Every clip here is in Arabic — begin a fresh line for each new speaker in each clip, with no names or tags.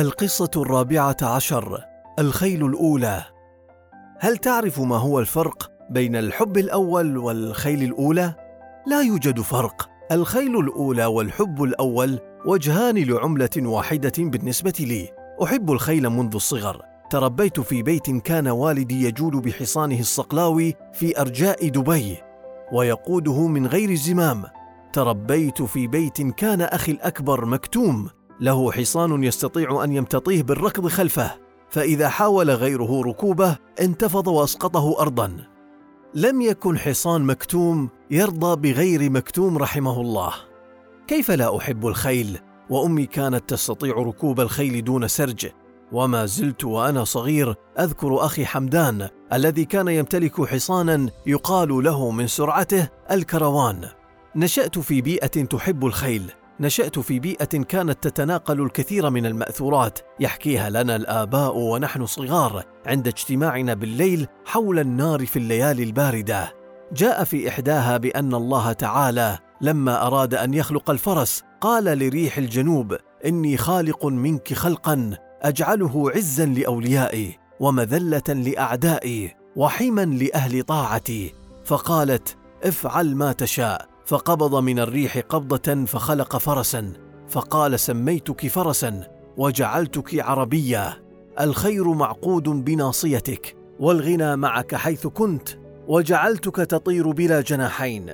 القصة الرابعة عشر الخيل الأولى. هل تعرف ما هو الفرق بين الحب الأول والخيل الأولى؟ لا يوجد فرق. الخيل الأولى والحب الأول وجهان لعملة واحدة بالنسبة لي. أحب الخيل منذ الصغر. تربيت في بيت كان والدي يجول بحصانه الصقلاوي في أرجاء دبي ويقوده من غير زمام. تربيت في بيت كان أخي الأكبر مكتوم. له حصان يستطيع أن يمتطيه بالركض خلفه فإذا حاول غيره ركوبه انتفض وأسقطه ارضا. لم يكن حصان مكتوم يرضى بغير مكتوم رحمه الله. كيف لا أحب الخيل؟ وأمي كانت تستطيع ركوب الخيل دون سرج. وما زلت وأنا صغير أذكر أخي حمدان الذي كان يمتلك حصانا يقال له من سرعته الكروان. نشأت في بيئة تحب الخيل. نشأت في بيئة كانت تتناقل الكثير من المأثورات يحكيها لنا الآباء ونحن صغار عند اجتماعنا بالليل حول النار في الليالي الباردة. جاء في إحداها بأن الله تعالى لما أراد أن يخلق الفرس قال لريح الجنوب: إني خالق منك خلقا أجعله عزا لأوليائي ومذلة لأعدائي وحما لأهل طاعتي. فقالت: افعل ما تشاء فقبض من الريح قبضة فخلق فرسا فقال سميتك فرسا وجعلتك عربيه الخير معقود بناصيتك والغنى معك حيث كنت وجعلتك تطير بلا جناحين.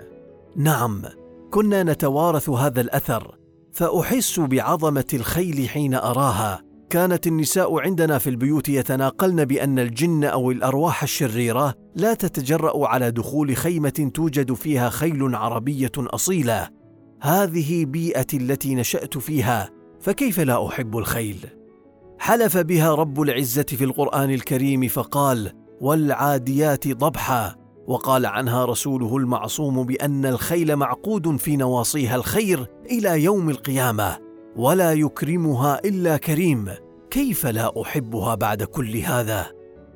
نعم كنا نتوارث هذا الأثر فأحس بعظمة الخيل حين أراها. كانت النساء عندنا في البيوت يتناقلن بأن الجن أو الأرواح الشريرة لا تتجرأ على دخول خيمة توجد فيها خيل عربية أصيلة. هذه بيئتي التي نشأت فيها فكيف لا أحب الخيل؟ حلف بها رب العزة في القرآن الكريم فقال والعاديات ضبحا وقال عنها رسوله المعصوم بأن الخيل معقود في نواصيها الخير إلى يوم القيامة. ولا يكرمها إلا كريم. كيف لا أحبها بعد كل هذا؟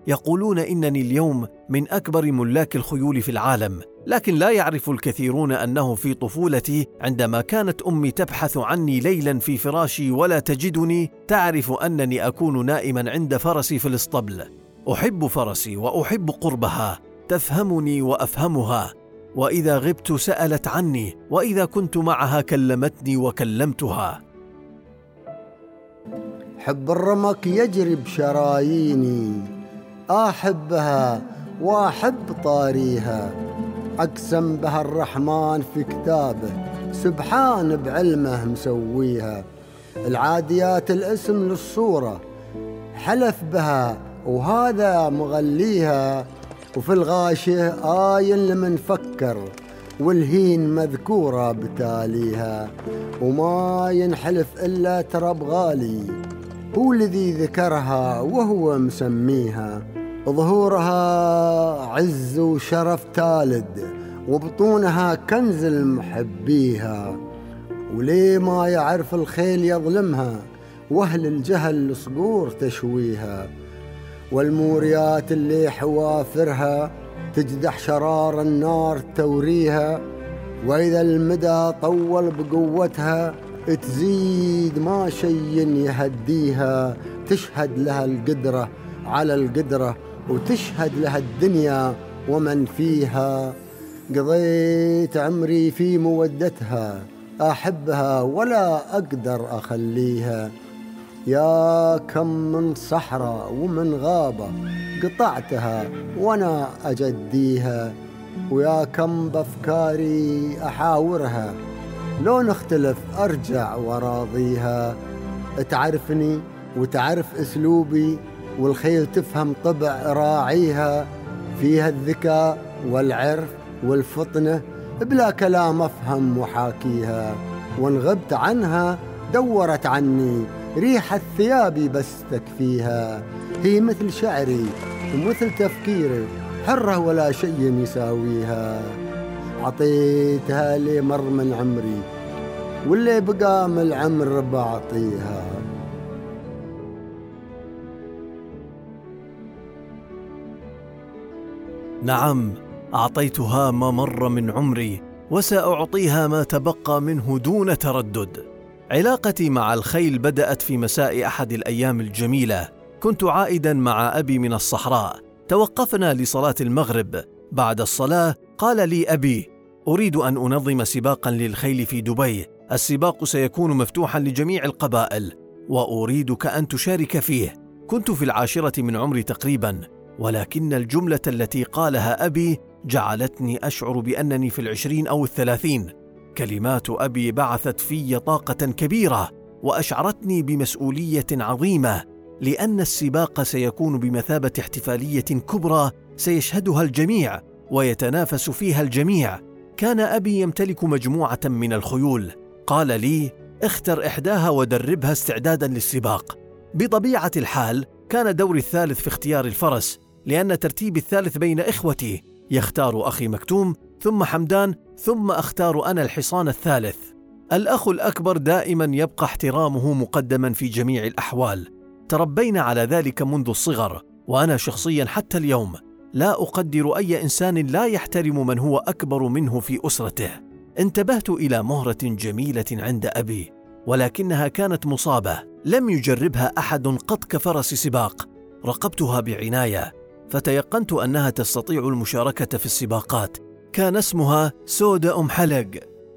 يقولون إنني اليوم من أكبر ملاك الخيول في العالم لكن لا يعرف الكثيرون أنه في طفولتي عندما كانت أمي تبحث عني ليلا في فراشي ولا تجدني تعرف أنني أكون نائما عند فرسي في الاسطبل. أحب فرسي وأحب قربها. تفهمني وأفهمها. وإذا غبت سألت عني وإذا كنت معها كلمتني وكلمتها.
حب الرمك يجري بشراييني. أحبها وأحب طاريها. أقسم بها الرحمن في كتابه. سبحان بعلمه مسويها. العاديات الاسم للصورة. حلف بها وهذا مغليها. وفي الغاشة آي لمن فكر. والهين مذكورة بتاليها. وما ينحلف إلا ترى بغالي هو الذي ذكرها وهو مسميها. ظهورها عز وشرف تالد وبطونها كنز المحبيها. وليه ما يعرف الخيل يظلمها وأهل الجهل صقور تشويها. والموريات اللي حوافرها تجدح شرار النار توريها. وإذا المدى طول بقوتها تزيد ما شي يهديها تشهد لها القدرة على القدرة وتشهد لها الدنيا ومن فيها. قضيت عمري في مودتها أحبها ولا أقدر أخليها. يا كم من صحراء ومن غابة قطعتها وأنا أجديها ويا كم بأفكاري أحاورها. لو نختلف أرجع وراضيها. تعرفني وتعرف أسلوبي والخيل تفهم طبع راعيها. فيها الذكاء والعرف والفطنة بلا كلام أفهم وحاكيها. وإن غبت عنها دورت عني ريحة ثيابي بس تكفيها. هي مثل شعري ومثل تفكيري حرة ولا شيء يساويها. عطيتها لي مر من عمري واللي بقى من العمر بعطيها.
نعم أعطيتها ما مر من عمري وسأعطيها ما تبقى منه دون تردد. علاقتي مع الخيل بدأت في مساء أحد الأيام الجميلة. كنت عائدا مع أبي من الصحراء. توقفنا لصلاة المغرب. بعد الصلاة قال لي أبي أريد أن أنظم سباقا للخيل في دبي. السباق سيكون مفتوحا لجميع القبائل وأريدك أن تشارك فيه. كنت في العاشرة من عمري تقريبا ولكن الجملة التي قالها أبي جعلتني أشعر بأنني في العشرين أو الثلاثين. كلمات أبي بعثت في طاقة كبيرة وأشعرتني بمسؤولية عظيمة لأن السباق سيكون بمثابة احتفالية كبرى سيشهدها الجميع ويتنافس فيها الجميع. كان أبي يمتلك مجموعة من الخيول قال لي اختر إحداها ودربها استعدادا للسباق. بطبيعة الحال كان دوري الثالث في اختيار الفرس لأن ترتيبي الثالث بين إخوتي. يختار أخي مكتوم ثم حمدان ثم أختار أنا الحصان الثالث. الأخ الأكبر دائما يبقى احترامه مقدما في جميع الأحوال. تربينا على ذلك منذ الصغر وأنا شخصيا حتى اليوم. لا أقدر أي إنسان لا يحترم من هو أكبر منه في أسرته. انتبهت إلى مهرة جميلة عند أبي ولكنها كانت مصابة. لم يجربها أحد قط كفرس سباق. رقبتها بعناية فتيقنت أنها تستطيع المشاركة في السباقات. كان اسمها سودا أم حلق.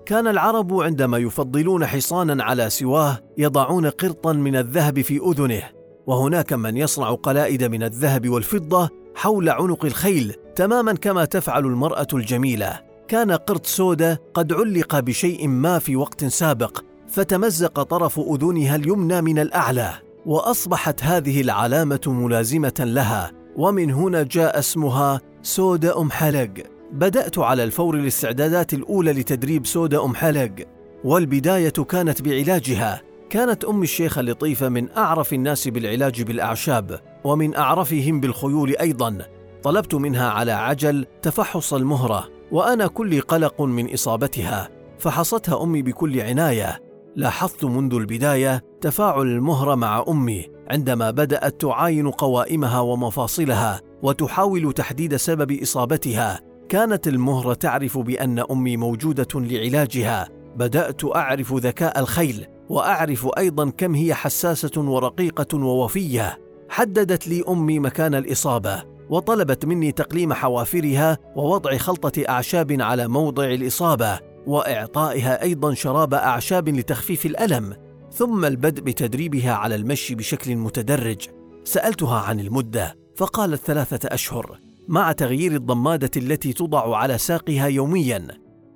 كان العرب عندما يفضلون حصانا على سواه يضعون قرطا من الذهب في أذنه وهناك من يصنع قلائد من الذهب والفضة حول عنق الخيل تماما كما تفعل المرأة الجميلة. كان قرط سودا قد علق بشيء ما في وقت سابق فتمزق طرف أذنها اليمنى من الأعلى وأصبحت هذه العلامة ملازمة لها ومن هنا جاء اسمها سودا أم حلق. بدأت على الفور الاستعدادات الأولى لتدريب سودا أم حلق والبداية كانت بعلاجها. كانت أم الشيخة لطيفة من أعرف الناس بالعلاج بالأعشاب ومن أعرفهم بالخيول أيضا. طلبت منها على عجل تفحص المهرة. وأنا كل قلق من إصابتها فحصتها أمي بكل عناية. لاحظت منذ البداية تفاعل المهره مع أمي عندما بدأت تعاين قوائمها ومفاصلها وتحاول تحديد سبب إصابتها. كانت المهره تعرف بأن أمي موجودة لعلاجها. بدأت أعرف ذكاء الخيل وأعرف أيضا كم هي حساسة ورقيقة ووفية. حددت لي أمي مكان الإصابة. وطلبت مني تقليم حوافرها ووضع خلطة أعشاب على موضع الإصابة وإعطائها أيضا شراب أعشاب لتخفيف الألم ثم البدء بتدريبها على المشي بشكل متدرج. سألتها عن المدة فقالت ثلاثة أشهر مع تغيير الضمادة التي توضع على ساقها يوميا.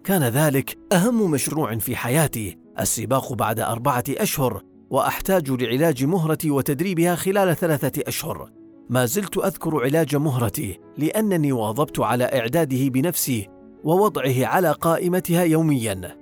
كان ذلك أهم مشروع في حياتي السباق بعد أربعة أشهر وأحتاج لعلاج مهرتي وتدريبها خلال ثلاثة أشهر. ما زلت أذكر علاج مهرتي لأنني واظبت على إعداده بنفسي ووضعه على قائمتها يوميا.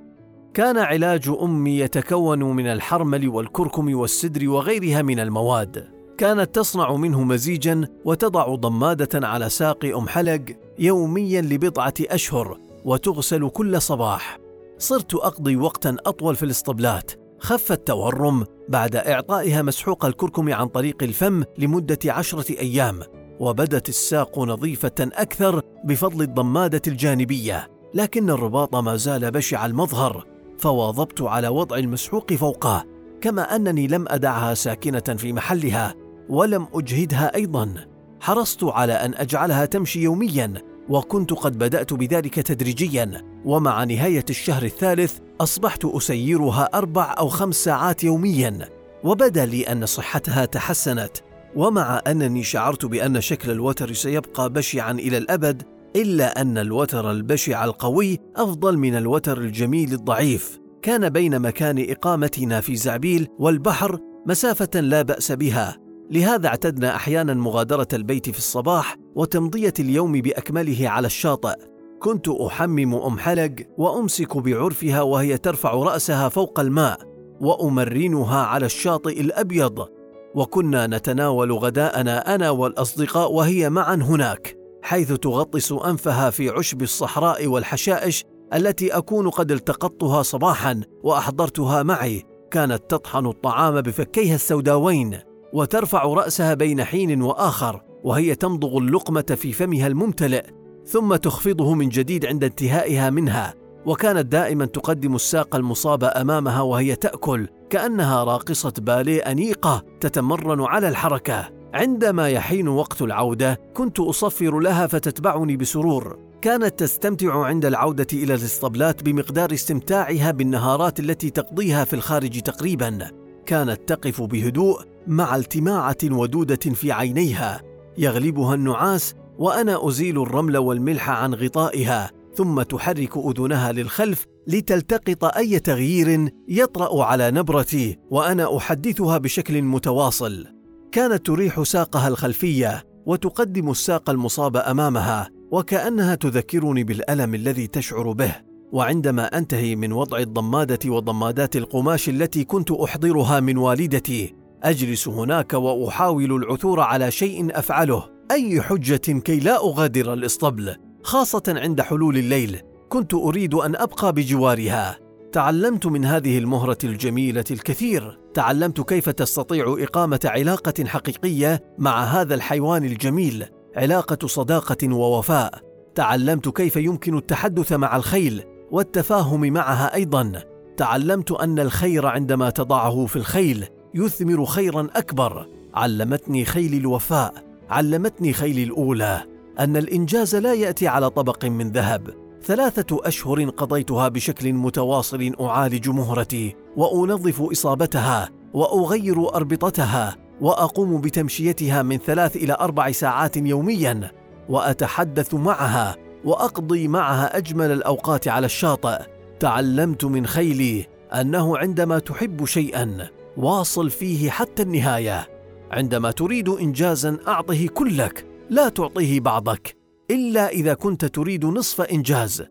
كان علاج أمي يتكون من الحرمل والكركم والسدر وغيرها من المواد. كانت تصنع منه مزيجا وتضع ضمادة على ساق أم حلق يوميا لبضعة أشهر وتغسل كل صباح. صرت أقضي وقتا أطول في الاسطبلات خف التورم بعد إعطائها مسحوق الكركم عن طريق الفم لمدة عشرة أيام وبدت الساق نظيفة أكثر بفضل الضمادة الجانبية، لكن الرباط ما زال بشع المظهر، فواظبت على وضع المسحوق فوقه، كما أنني لم أدعها ساكنة في محلها، ولم أجهدها أيضا. حرصت على أن أجعلها تمشي يوميا، وكنت قد بدأت بذلك تدريجيا، ومع نهاية الشهر الثالث أصبحت أسيرها أربع أو خمس ساعات يوميا، وبدأ لي أن صحتها تحسنت. ومع أنني شعرت بأن شكل الوتر سيبقى بشعا إلى الأبد إلا أن الوتر البشع القوي أفضل من الوتر الجميل الضعيف. كان بين مكان إقامتنا في زعبيل والبحر مسافة لا بأس بها لهذا اعتدنا أحيانا مغادرة البيت في الصباح وتمضية اليوم بأكمله على الشاطئ. كنت أحمم أم حلق وأمسك بعرفها وهي ترفع رأسها فوق الماء وأمرنها على الشاطئ الأبيض. وكنا نتناول غداءنا أنا والأصدقاء وهي معا هناك حيث تغطس أنفها في عشب الصحراء والحشائش التي أكون قد التقطتها صباحا وأحضرتها معي. كانت تطحن الطعام بفكيها السوداوين. وترفع رأسها بين حين وآخر وهي تمضغ اللقمة في فمها الممتلئ ثم تخفضه من جديد عند انتهائها منها. وكانت دائما تقدم الساق المصابه أمامها وهي تأكل كأنها راقصة باليه أنيقة تتمرن على الحركة. عندما يحين وقت العودة كنت أصفر لها فتتبعني بسرور. كانت تستمتع عند العودة إلى الاسطبلات بمقدار استمتاعها بالنهارات التي تقضيها في الخارج تقريبا. كانت تقف بهدوء مع التماعة ودودة في عينيها يغلبها النعاس وأنا أزيل الرمل والملح عن غطائها ثم تحرك أذنها للخلف لتلتقط أي تغيير يطرأ على نبرتي وأنا أحدثها بشكل متواصل. كانت تريح ساقها الخلفية وتقدم الساق المصاب أمامها وكأنها تذكرني بالألم الذي تشعر به. وعندما أنتهي من وضع الضمادة وضمادات القماش التي كنت أحضرها من والدتي أجلس هناك وأحاول العثور على شيء أفعله. أي حجة كي لا أغادر الإسطبل خاصة عند حلول الليل. كنت أريد أن أبقى بجوارها. تعلمت من هذه المهرة الجميلة الكثير. تعلمت كيف تستطيع إقامة علاقة حقيقية مع هذا الحيوان الجميل علاقة صداقة ووفاء. تعلمت كيف يمكن التحدث مع الخيل والتفاهم معها أيضا. تعلمت أن الخير عندما تضعه في الخيل يثمر خيرا أكبر. علمتني خيلي الوفاء علمتني خيلي الأولى أن الإنجاز لا يأتي على طبق من ذهب. ثلاثة أشهر قضيتها بشكل متواصل أعالج مهرتي وأنظف إصابتها وأغير أربطتها وأقوم بتمشيتها من ثلاث إلى أربع ساعات يوميا وأتحدث معها وأقضي معها أجمل الأوقات على الشاطئ. تعلمت من خيلي أنه عندما تحب شيئا واصل فيه حتى النهاية. عندما تريد انجازا أعطه كلك لا تعطيه بعضك إلا إذا كنت تريد نصف إنجاز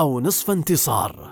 أو نصف انتصار.